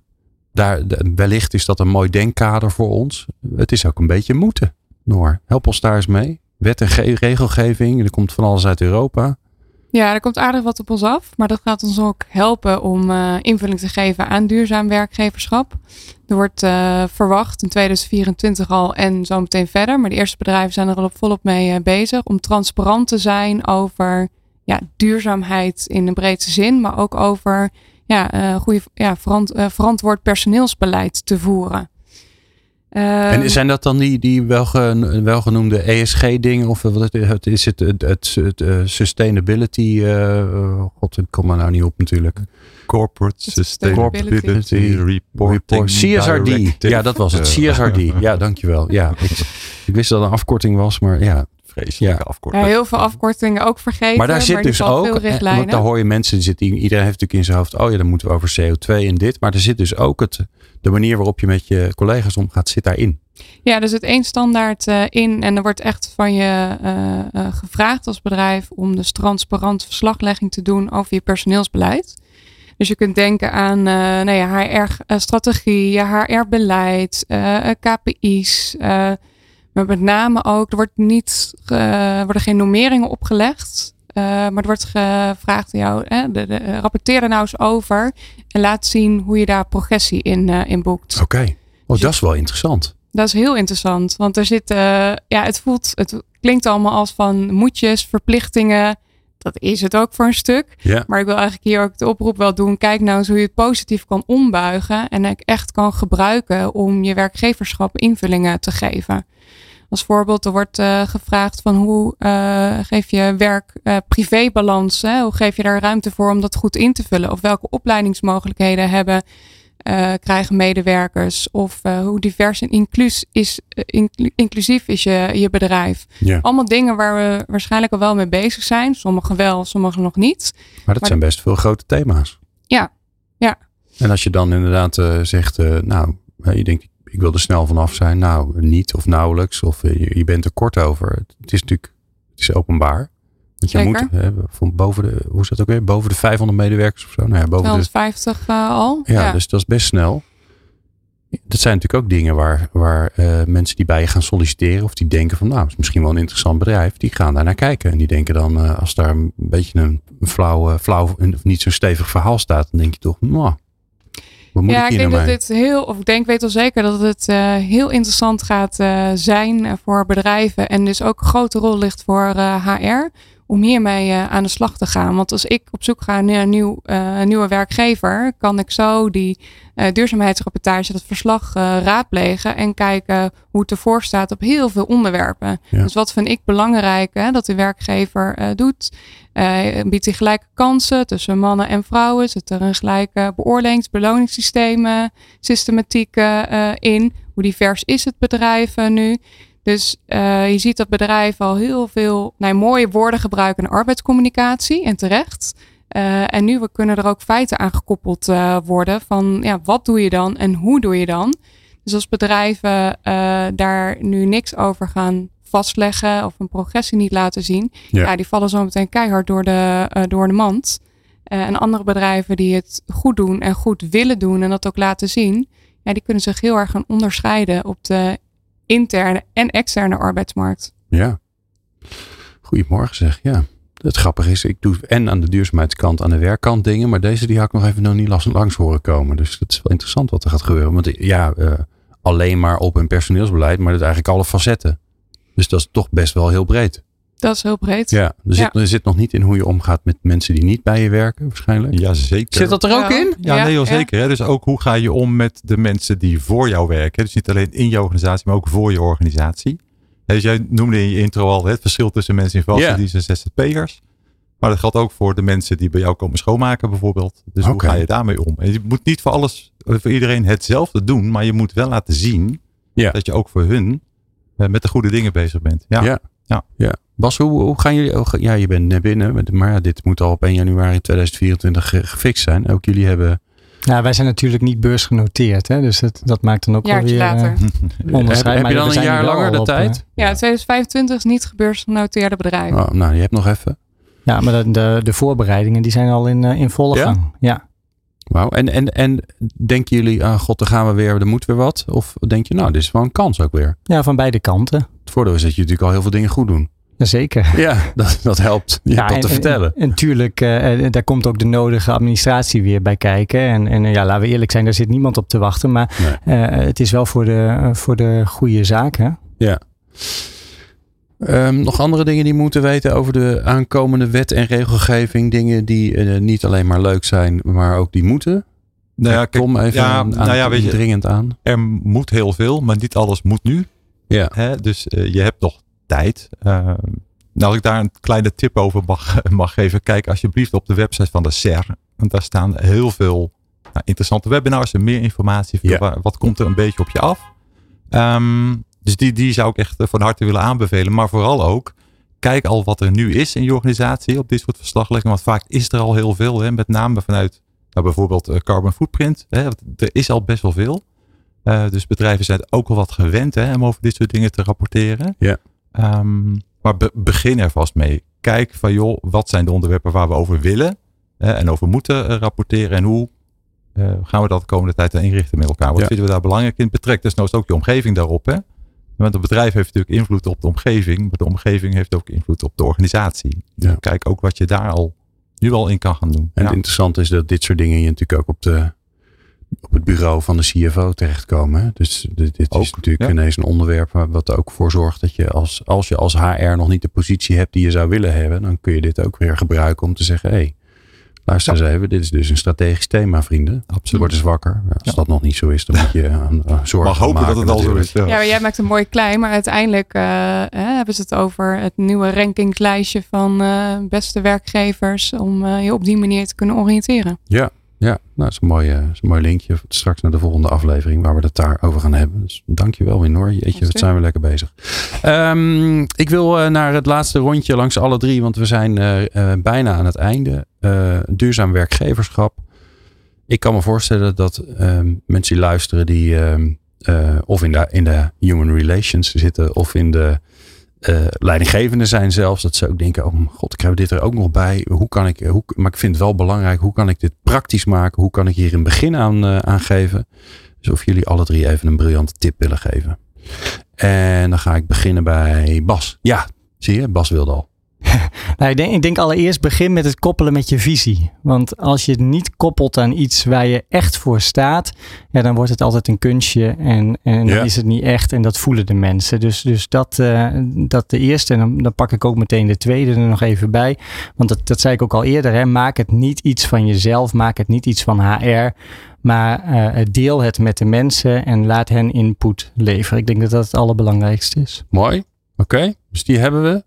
Daar, wellicht is dat een mooi denkkader voor ons. Het is ook een beetje moeten. Noor, help ons daar eens mee. Wet en ge- regelgeving, er komt van alles uit Europa. Ja, er komt aardig wat op ons af, maar dat gaat ons ook helpen om eh, invulling te geven aan duurzaam werkgeverschap. Er wordt eh, verwacht in 2024 al en zo meteen verder, maar de eerste bedrijven zijn er al op volop mee eh, bezig om transparant te zijn over ja, duurzaamheid in de breedste zin, maar ook over ja, goede, ja, verant- verantwoord personeelsbeleid te voeren. Ehm, en zijn dat dan die, die welgen, welgenoemde ESG-dingen? Of wat is het, is het, het, het, het, eh, sustainability? eh, God, ik kom er nou niet op natuurlijk. Corporate Sustainability. Sustainability Reporting Report. CSRD. Directive. Ja, dat was het. CSRD. Ja, dankjewel. Ja, ik, ik wist dat het een afkorting was, maar ja. Vreselijke Ja. afkorting. ja, heel veel afkortingen ook vergeten. Maar daar zit dus ook, veel richtlijnen. want daar hoor je mensen, die zitten, iedereen heeft natuurlijk in zijn hoofd, oh ja, dan moeten we over CO2 en dit. Maar er zit dus ook het, de manier waarop je met je collega's omgaat, zit daarin. Ja, er zit één standaard eh, in en er wordt echt van je eh, eh, gevraagd als bedrijf om dus transparant verslaglegging te doen over je personeelsbeleid. Dus je kunt denken aan eh nou ja, HR-strategie, je HR-beleid, KPI's. Maar met name ook, er wordt niet, worden geen normeringen opgelegd. eh, maar er wordt gevraagd aan jou, hè, de, de, rapporteer er nou eens over. En laat zien hoe je daar progressie in, eh, in boekt. Oké. Oh, dat is wel interessant. Dat is heel interessant, want er zit, eh, ja, het voelt, het klinkt allemaal als van moetjes, verplichtingen. Dat is het ook voor een stuk. Ja. Maar ik wil eigenlijk hier ook de oproep wel doen. Kijk nou eens hoe je het positief kan ombuigen en echt kan gebruiken om je werkgeverschap invullingen te geven. Als voorbeeld, er wordt eh, gevraagd van hoe eh, geef je werk-privébalans? hoe geef je daar ruimte voor om dat goed in te vullen? Of welke opleidingsmogelijkheden hebben eh, krijgen medewerkers? Of eh, hoe divers en inclus is, eh, inclu- inclusief is je, je bedrijf? Ja. Allemaal dingen waar we waarschijnlijk al wel mee bezig zijn. Sommigen wel, sommigen nog niet. Maar dat Maar- zijn best veel grote thema's. Ja, ja. En als je dan inderdaad zegt, nou, je denkt, ik wil er snel vanaf zijn. Nou, niet of nauwelijks. Of je, je bent er kort over. Het is natuurlijk, het is openbaar. Want je moet, hè, van boven de, hoe is dat ook weer? Boven de 500 medewerkers of zo. Nou ja, boven de 250 eh, al. Ja, dus dat is best snel. Dat zijn natuurlijk ook dingen waar, waar eh, mensen die bij je gaan solliciteren, of die denken van nou, is misschien wel een interessant bedrijf, die gaan daar naar kijken. En die denken dan, eh, als daar een beetje een, flauw, flauw, of niet zo stevig verhaal staat, dan denk je toch, nou, Hoe moet ja, ik denk naar dat mee? dit heel, of ik denk, weet wel zeker dat het heel interessant gaat zijn voor bedrijven. En dus ook een grote rol ligt voor HR om hiermee eh, aan de slag te gaan. Want als ik op zoek ga naar een nieuw, eh, nieuwe werkgever, kan ik zo die eh, duurzaamheidsrapportage, dat verslag raadplegen en kijken hoe het ervoor staat op heel veel onderwerpen. Ja. Dus wat vind ik belangrijk hè, dat de werkgever doet? Biedt hij gelijke kansen tussen mannen en vrouwen? Zit er een gelijke beoordelings- beloningssystemen, systematieken eh, in? Hoe divers is het bedrijf nu? Dus eh, je ziet dat bedrijven al heel veel nou, mooie woorden gebruiken in arbeidscommunicatie en terecht. Eh, en nu we kunnen er ook feiten aan gekoppeld eh, worden van ja, wat doe je dan en hoe doe je dan? Dus als bedrijven daar nu niks over gaan vastleggen of een progressie niet laten zien, Ja. ja, die vallen zo meteen keihard door de, door de mand. En andere bedrijven die het goed doen en goed willen doen en dat ook laten zien, ja, die kunnen zich heel erg gaan onderscheiden op de interne en externe arbeidsmarkt. Ja. Goedemorgen zeg, ja. Het grappige is, ik doe en aan de duurzaamheidskant, aan de werkkant dingen, maar deze die had ik nog even nog niet las- langs horen komen. Dus het is wel interessant wat er gaat gebeuren. Want ja, eh, alleen maar op een personeelsbeleid, maar dat eigenlijk alle facetten. Dus dat is toch best wel heel breed. Dat is heel breed. Ja, er zit, er zit nog niet in hoe je omgaat met mensen die niet bij je werken, waarschijnlijk. Ja, zeker. Zit dat er ook Ja. in? Ja, Ja, nee, ja. zeker. Hè? Dus ook hoe ga je om met de mensen die voor jou werken. Dus niet alleen in je organisatie, maar ook voor je organisatie. Dus jij noemde in je intro al het verschil tussen mensen in vaste Ja. dienst en ZZP'ers. Maar dat geldt ook voor de mensen die bij jou komen schoonmaken bijvoorbeeld. Dus hoe ga je daarmee om? En je moet niet voor alles, eh, voor iedereen hetzelfde doen. Maar je moet wel laten zien Ja. dat je ook voor hun eh, met de goede dingen bezig bent. Ja. Ja. Ja. ja. Bas, hoe, hoe gaan jullie? hoe ga- ja, je bent net binnen, maar ja, dit moet al op 1 januari 2024 ge- gefixt zijn. Ook jullie hebben. Ja, wij zijn natuurlijk niet beursgenoteerd, hè, dus dat, dat maakt dan ook Een jaartje wel weer later. eh, <laughs> onderscheid. heb, je dan een jaar langer de op, eh, tijd? Ja, 2025 is niet gebeursgenoteerde bedrijf. Oh, nou, je hebt nog even. Ja, maar de, de, de voorbereidingen die zijn al in, eh, in volle Ja? gang. Ja. Wauw. En, en, en denken jullie, ah god, dan gaan we weer, er moet weer wat? Of denk je, nou, dit is wel een kans ook weer? ja, van beide kanten. Het voordeel is dat je natuurlijk al heel veel dingen goed doen. Zeker. <laughs> Ja, dat, dat helpt. Je hebt dat en, te vertellen. En, en tuurlijk, eh, daar komt ook de nodige administratie weer bij kijken. En, en ja, laten we eerlijk zijn, daar zit niemand op te wachten. Maar eh, het is wel voor de, voor de goede zaak. Hè? Ehm, nog andere dingen die moeten weten over de aankomende wet en regelgeving. Dingen die eh, niet alleen maar leuk zijn, maar ook die moeten. Nou ja, kijk, Kom even ja, aan, nou ja, weet je, dringend aan. er moet heel veel, maar niet alles moet nu. Ja. Hè? Dus eh, je hebt nog tijd. Eh, nou, als ik daar een kleine tip over mag, <laughs> mag geven. Kijk alsjeblieft op de website van de SER. Want daar staan heel veel nou, interessante webinars en meer informatie. Ja. Wa- Wat komt er een beetje op je af? Ehm, dus die, die zou ik echt eh, van harte willen aanbevelen. Maar vooral ook, kijk al wat er nu is in je organisatie op dit soort verslaglegging. Want vaak is er al heel veel. Hè? Met name vanuit nou, bijvoorbeeld eh, carbon footprint. Hè? Er is al best wel veel. Eh, dus bedrijven zijn ook wel wat gewend hè, om over dit soort dingen te rapporteren. Ja. Ehm, maar be- begin er vast mee. Kijk van joh, wat zijn de onderwerpen waar we over willen hè, en over moeten rapporteren. En hoe gaan we dat de komende tijd dan inrichten met elkaar. Wat Ja. vinden we daar belangrijk in? Betrek desnoods ook je omgeving daarop. Hè? Want een bedrijf heeft natuurlijk invloed op de omgeving. Maar de omgeving heeft ook invloed op de organisatie. Ja. Kijk ook wat je daar al nu al in kan gaan doen. En Ja. het interessante is dat dit soort dingen je natuurlijk ook op, de, op het bureau van de CFO terechtkomen. hè. Dus dit, dit is natuurlijk ja. ineens een onderwerp wat er ook voor zorgt dat je als, als je als HR nog niet de positie hebt die je zou willen hebben, dan kun je dit ook weer gebruiken om te zeggen, hé, hey, luister eens even, dit is dus een strategisch thema, vrienden. Absoluut. Word eens wakker. Als Ja. dat nog niet zo is, dan moet je aan, <laughs> aan zorgen Mag hopen maken dat het al zo is. Ja. Ja, maar jij maakt een mooi klein, maar uiteindelijk eh, hè, hebben ze het over het nieuwe rankingslijstje van eh, beste werkgevers om eh, je op die manier te kunnen oriënteren. Ja, ja. Nou, dat is een mooi, eh, is een mooi linkje straks naar de volgende aflevering waar we het daarover gaan hebben. Dus dankjewel Winor. Jeetje, wat zijn we lekker bezig. Ehm, ik wil eh, naar het laatste rondje langs alle drie, want we zijn eh, bijna aan het einde. Duurzaam werkgeverschap. Ik kan me voorstellen dat ehm, mensen die luisteren die ehm, eh, of in de, in de human relations zitten of in de eh, leidinggevende zijn zelfs. Dat ze ook denken, oh god, ik heb dit er ook nog bij. Hoe kan ik, hoe, maar ik vind het wel belangrijk. Hoe kan ik dit praktisch maken? Hoe kan ik hier een begin aan, eh, aan geven? Dus of jullie alle drie even een briljante tip willen geven. En dan ga ik beginnen bij Bas. Ja, zie je, Bas wilde al. <laughs> nou, ik, denk, ik denk allereerst begin met het koppelen met je visie. Want als je het niet koppelt aan iets waar je echt voor staat, ja, dan wordt het altijd een kunstje en, en Ja. dan is het niet echt en dat voelen de mensen. Dus, dus dat, eh, dat de eerste en dan, dan pak ik ook meteen de tweede er nog even bij. Want dat, dat zei ik ook al eerder, hè. maak het niet iets van jezelf, maak het niet iets van HR. Maar eh, deel het met de mensen en laat hen input leveren. Ik denk dat dat het allerbelangrijkste is. Mooi. Oké, dus die hebben we.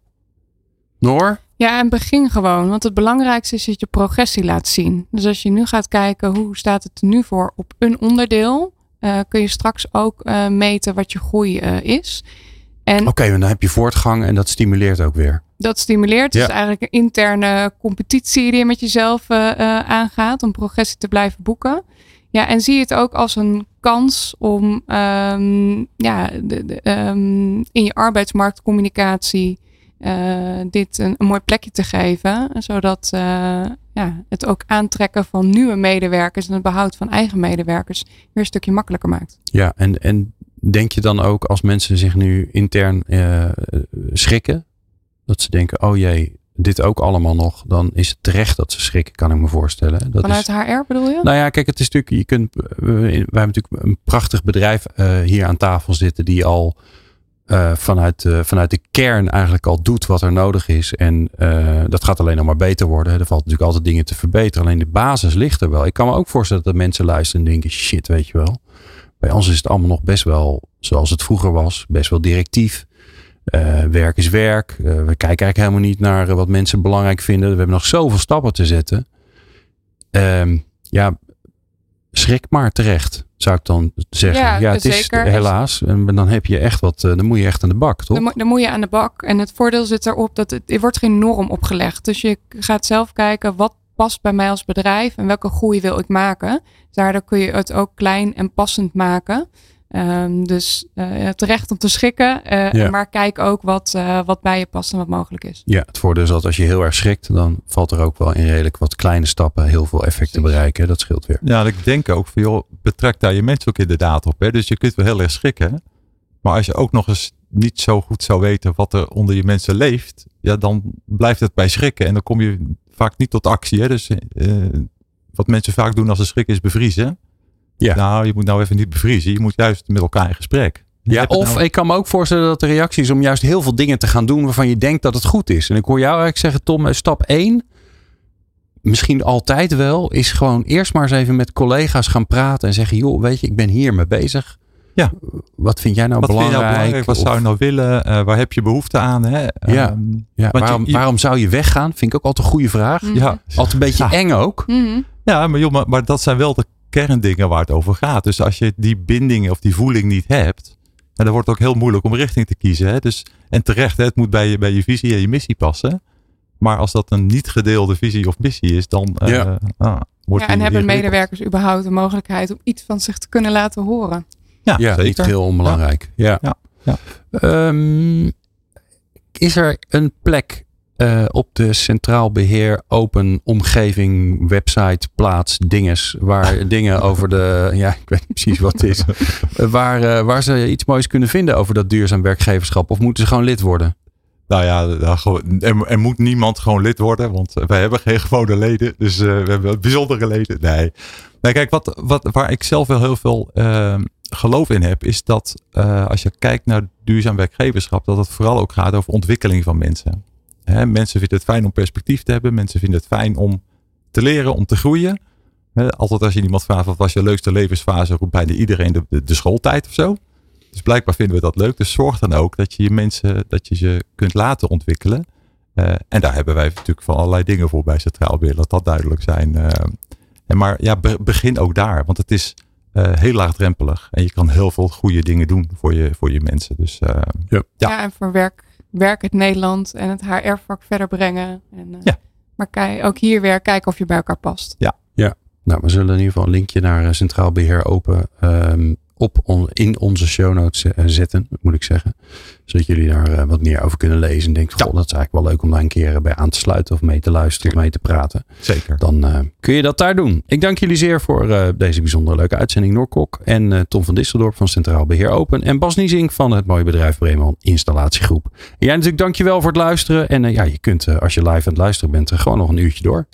Noor? Ja, en begin gewoon. Want het belangrijkste is dat je progressie laat zien. Dus als je nu gaat kijken hoe staat het er nu voor op een onderdeel, eh, kun je straks ook eh, meten wat je groei eh, is. En Oké, dan heb je voortgang en dat stimuleert ook weer. dat stimuleert. Ja. Dus eigenlijk een interne competitie die je met jezelf aangaat om progressie te blijven boeken. Ja, en zie het ook als een kans om ehm, ja, de, de, ehm, in je arbeidsmarktcommunicatie eh, dit een, een mooi plekje te geven. Zodat eh, ja, het ook aantrekken van nieuwe medewerkers en het behoud van eigen medewerkers weer een stukje makkelijker maakt. Ja, en, en denk je dan ook als mensen zich nu intern eh, schrikken, dat ze denken, oh jee, dit ook allemaal nog, dan is het terecht dat ze schrikken, kan ik me voorstellen. Dat Vanuit is, HR bedoel je? nou ja, kijk, het is natuurlijk, je kunt, we hebben natuurlijk een prachtig bedrijf hier aan tafel zitten die al eh, vanuit, eh, vanuit de kern eigenlijk al doet wat er nodig is. En eh, dat gaat alleen nog maar beter worden. Er valt natuurlijk altijd dingen te verbeteren. Alleen de basis ligt er wel. Ik kan me ook voorstellen dat mensen luisteren en denken, shit, weet je wel. Bij ons is het allemaal nog best wel zoals het vroeger was. Best wel directief. Eh, werk is werk. We kijken eigenlijk helemaal niet naar wat mensen belangrijk vinden. We hebben nog zoveel stappen te zetten. Ehm, ja, schrik maar terecht, zou ik dan zeggen. Ja, Ja, het is zeker. helaas. En dan heb je echt wat, eh, dan moet je echt aan de bak, toch? Dan, dan moet je aan de bak. En het voordeel zit erop dat het, er wordt geen norm opgelegd. Dus je gaat zelf kijken wat past bij mij als bedrijf en welke groei wil ik maken. Daardoor kun je het ook klein en passend maken. Ehm, dus eh, het recht om te schikken. eh, Ja. Maar kijk ook wat, eh, wat bij je past en wat mogelijk is. Ja, het voordeel is dat als je heel erg schrikt, dan valt er ook wel in redelijk wat kleine stappen heel veel effect te bereiken. Dat scheelt weer. Ja, ik denk ook van joh, betrek daar je mensen ook inderdaad op. Hè? Dus je kunt wel heel erg schrikken. Maar als je ook nog eens niet zo goed zou weten wat er onder je mensen leeft, ja, dan blijft het bij schrikken. En dan kom je vaak niet tot actie. Hè? Dus eh, wat mensen vaak doen als ze schrikken is bevriezen. Ja. Nou, je moet nou even niet bevriezen. Je moet juist met elkaar in gesprek. Ja, of nou- ik kan me ook voorstellen dat de reactie is om juist heel veel dingen te gaan doen waarvan je denkt dat het goed is. En ik hoor jou eigenlijk zeggen, Tom, eh, stap 1, misschien altijd wel, is gewoon eerst maar eens even met collega's gaan praten en zeggen, joh, weet je, ik ben hier mee bezig. Ja. Wat vind jij nou wat vind je belangrijk? nou belangrijk? Wat Of- zou je nou willen? Eh, waar heb je behoefte aan? Hè? Ja. Ehm, ja, je- waarom, je- waarom zou je weggaan? Vind ik ook altijd een goede vraag. Mhm. ja, Altijd een beetje Ja. eng ook. Mhm. Ja, maar, joh, maar, maar dat zijn wel de kerndingen waar het over gaat. Dus als je die binding of die voeling niet hebt, dan wordt het ook heel moeilijk om richting te kiezen. Hè? Dus, en terecht, hè, het moet bij je, bij je visie en je missie passen. Maar als dat een niet gedeelde visie of missie is, dan eh, Ja. ah, wordt Ja, en hebben ingewikkeld. medewerkers überhaupt de mogelijkheid om iets van zich te kunnen laten horen? Ja, Ja, niet zeker. heel onbelangrijk. Ja. Ja, ja. Ehm, is er een plek eh, op de Centraal Beheer Open Omgeving website, plaats, dinges, waar <laughs> dingen over de, ja, ik weet niet precies wat het is, eh, <laughs> waar, eh, waar ze iets moois kunnen vinden over dat duurzaam werkgeverschap? Of moeten ze gewoon lid worden? Nou ja, er, er moet niemand gewoon lid worden, want wij hebben geen <laughs> gewone leden. Dus eh, we hebben bijzondere leden. Nee, nee kijk, wat, wat, waar ik zelf wel heel veel eh, geloof in heb, is dat eh, als je kijkt naar duurzaam werkgeverschap, dat het vooral ook gaat over ontwikkeling van mensen. Hè, mensen vinden het fijn om perspectief te hebben. Mensen vinden het fijn om te leren, om te groeien. Hè, altijd als je iemand vraagt wat was je leukste levensfase, roept bijna iedereen de, de, de schooltijd of zo. Dus blijkbaar vinden we dat leuk. Dus zorg dan ook dat je je mensen, dat je ze kunt laten ontwikkelen. Eh, en daar hebben wij natuurlijk van allerlei dingen voor bij Centraal Beheer. Laat dat duidelijk zijn. Eh, en maar ja, be- begin ook daar. Want het is eh, heel laagdrempelig. En je kan heel veel goede dingen doen voor je, voor je mensen. Dus eh, Ja, Ja. en voor werk, werk het Nederland en het HR-vak verder brengen. En, eh, Ja. Maar kijk, ook hier weer kijken of je bij elkaar past. Nou, we zullen in ieder geval een linkje naar eh, Centraal Beheer Open ehm, op on, in onze show notes zetten, moet ik zeggen. Zodat jullie daar wat meer over kunnen lezen. En denken, goh, dat is eigenlijk wel leuk om daar een keer bij aan te sluiten. Of mee te luisteren of mee te praten. Zeker. Dan kun je dat daar doen. Ik dank jullie zeer voor deze bijzonder leuke uitzending Noorkok. En Tom van Disseldorp van Centraal Beheer Open. En Bas Niezing van het mooie bedrijf Bremen Installatiegroep. En jij natuurlijk dankjewel voor het luisteren. En ja, je kunt als je live aan het luisteren bent gewoon nog een uurtje door.